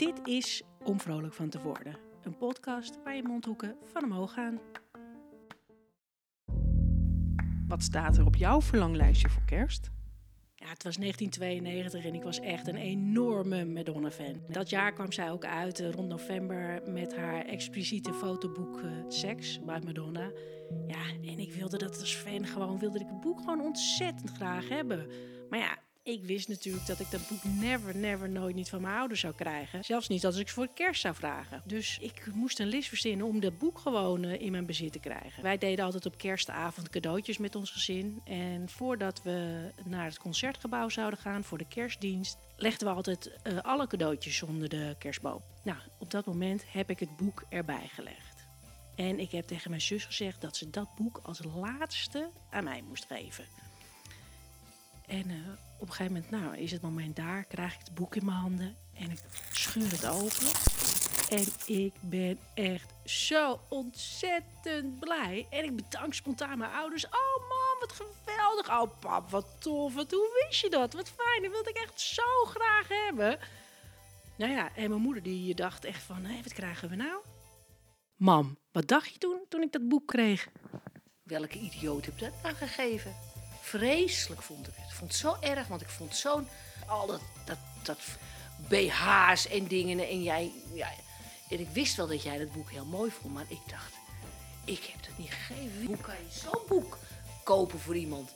Dit is Om Vrolijk van te Worden. Een podcast waar je mondhoeken van omhoog gaan. Wat staat er op jouw verlanglijstje voor kerst? Ja, het was 1992 en ik was echt een enorme Madonna-fan. Dat jaar kwam zij ook uit eh, rond november met haar expliciete fotoboek uh, Seks bij Madonna. Ja, en ik wilde dat als fan gewoon, wilde ik het boek gewoon ontzettend graag hebben. Maar ja, ik wist natuurlijk dat ik dat boek never, never, nooit niet van mijn ouders zou krijgen. Zelfs niet als ik ze voor kerst zou vragen. Dus ik moest een list verzinnen om dat boek gewoon uh, in mijn bezit te krijgen. Wij deden altijd op kerstavond cadeautjes met ons gezin. En voordat we naar het concertgebouw zouden gaan voor de kerstdienst, legden we altijd uh, alle cadeautjes onder de kerstboom. Nou, op dat moment heb ik het boek erbij gelegd. En ik heb tegen mijn zus gezegd dat ze dat boek als laatste aan mij moest geven. En uh, op een gegeven moment, nou, is het moment daar, krijg ik het boek in mijn handen en ik scheur het open. En ik ben echt zo ontzettend blij. En ik bedank spontaan mijn ouders. Oh man, wat geweldig. Oh pap, wat tof. Wat, hoe wist je dat? Wat fijn. Dat wilde ik echt zo graag hebben. Nou ja, en mijn moeder die dacht echt van, hé, wat krijgen we nou? Mam, wat dacht je toen, toen ik dat boek kreeg? Welke idioot heb dat nou gegeven? Vreselijk vond ik het. Ik vond het zo erg, want ik vond zo'n... Al dat, dat, dat BH's en dingen. En jij... Ja, en ik wist wel dat jij dat boek heel mooi vond, maar ik dacht... Ik heb het niet gegeven. Hoe kan je zo'n boek kopen voor iemand?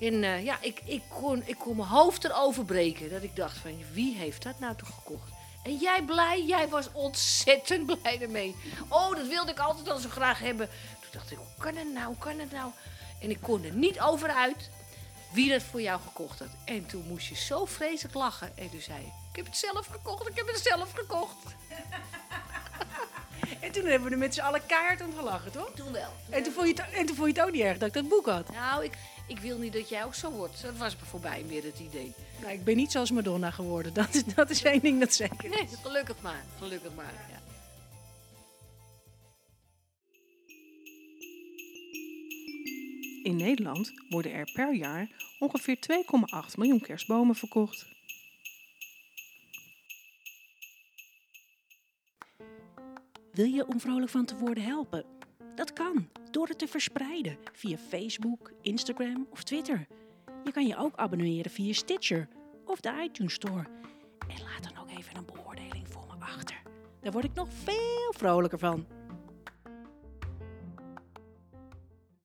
En uh, ja, ik, ik, kon, ik kon mijn hoofd erover breken. Dat ik dacht van, wie heeft dat nou toch gekocht? En jij blij? Jij was ontzettend blij ermee. Oh, dat wilde ik altijd al zo graag hebben. Toen dacht ik, hoe kan het nou? Hoe kan het nou? En ik kon er niet over uit wie dat voor jou gekocht had. En toen moest je zo vreselijk lachen. En toen zei je, ik heb het zelf gekocht, ik heb het zelf gekocht. en toen hebben we er met z'n allen keihard om gelachen, toch? Toen wel. En toen, vond je het, en toen vond je het ook niet erg dat ik dat boek had? Nou, ik, ik wil niet dat jij ook zo wordt. Dat was voorbij weer het idee. Nou, ik ben niet zoals Madonna geworden. Dat is, dat is één ding dat zeker is. Nee, gelukkig maar. Gelukkig maar, ja. In Nederland worden er per jaar ongeveer 2,8 miljoen kerstbomen verkocht. Wil je om vrolijk van te worden helpen? Dat kan door het te verspreiden via Facebook, Instagram of Twitter. Je kan je ook abonneren via Stitcher of de iTunes Store. En laat dan ook even een beoordeling voor me achter. Daar word ik nog veel vrolijker van.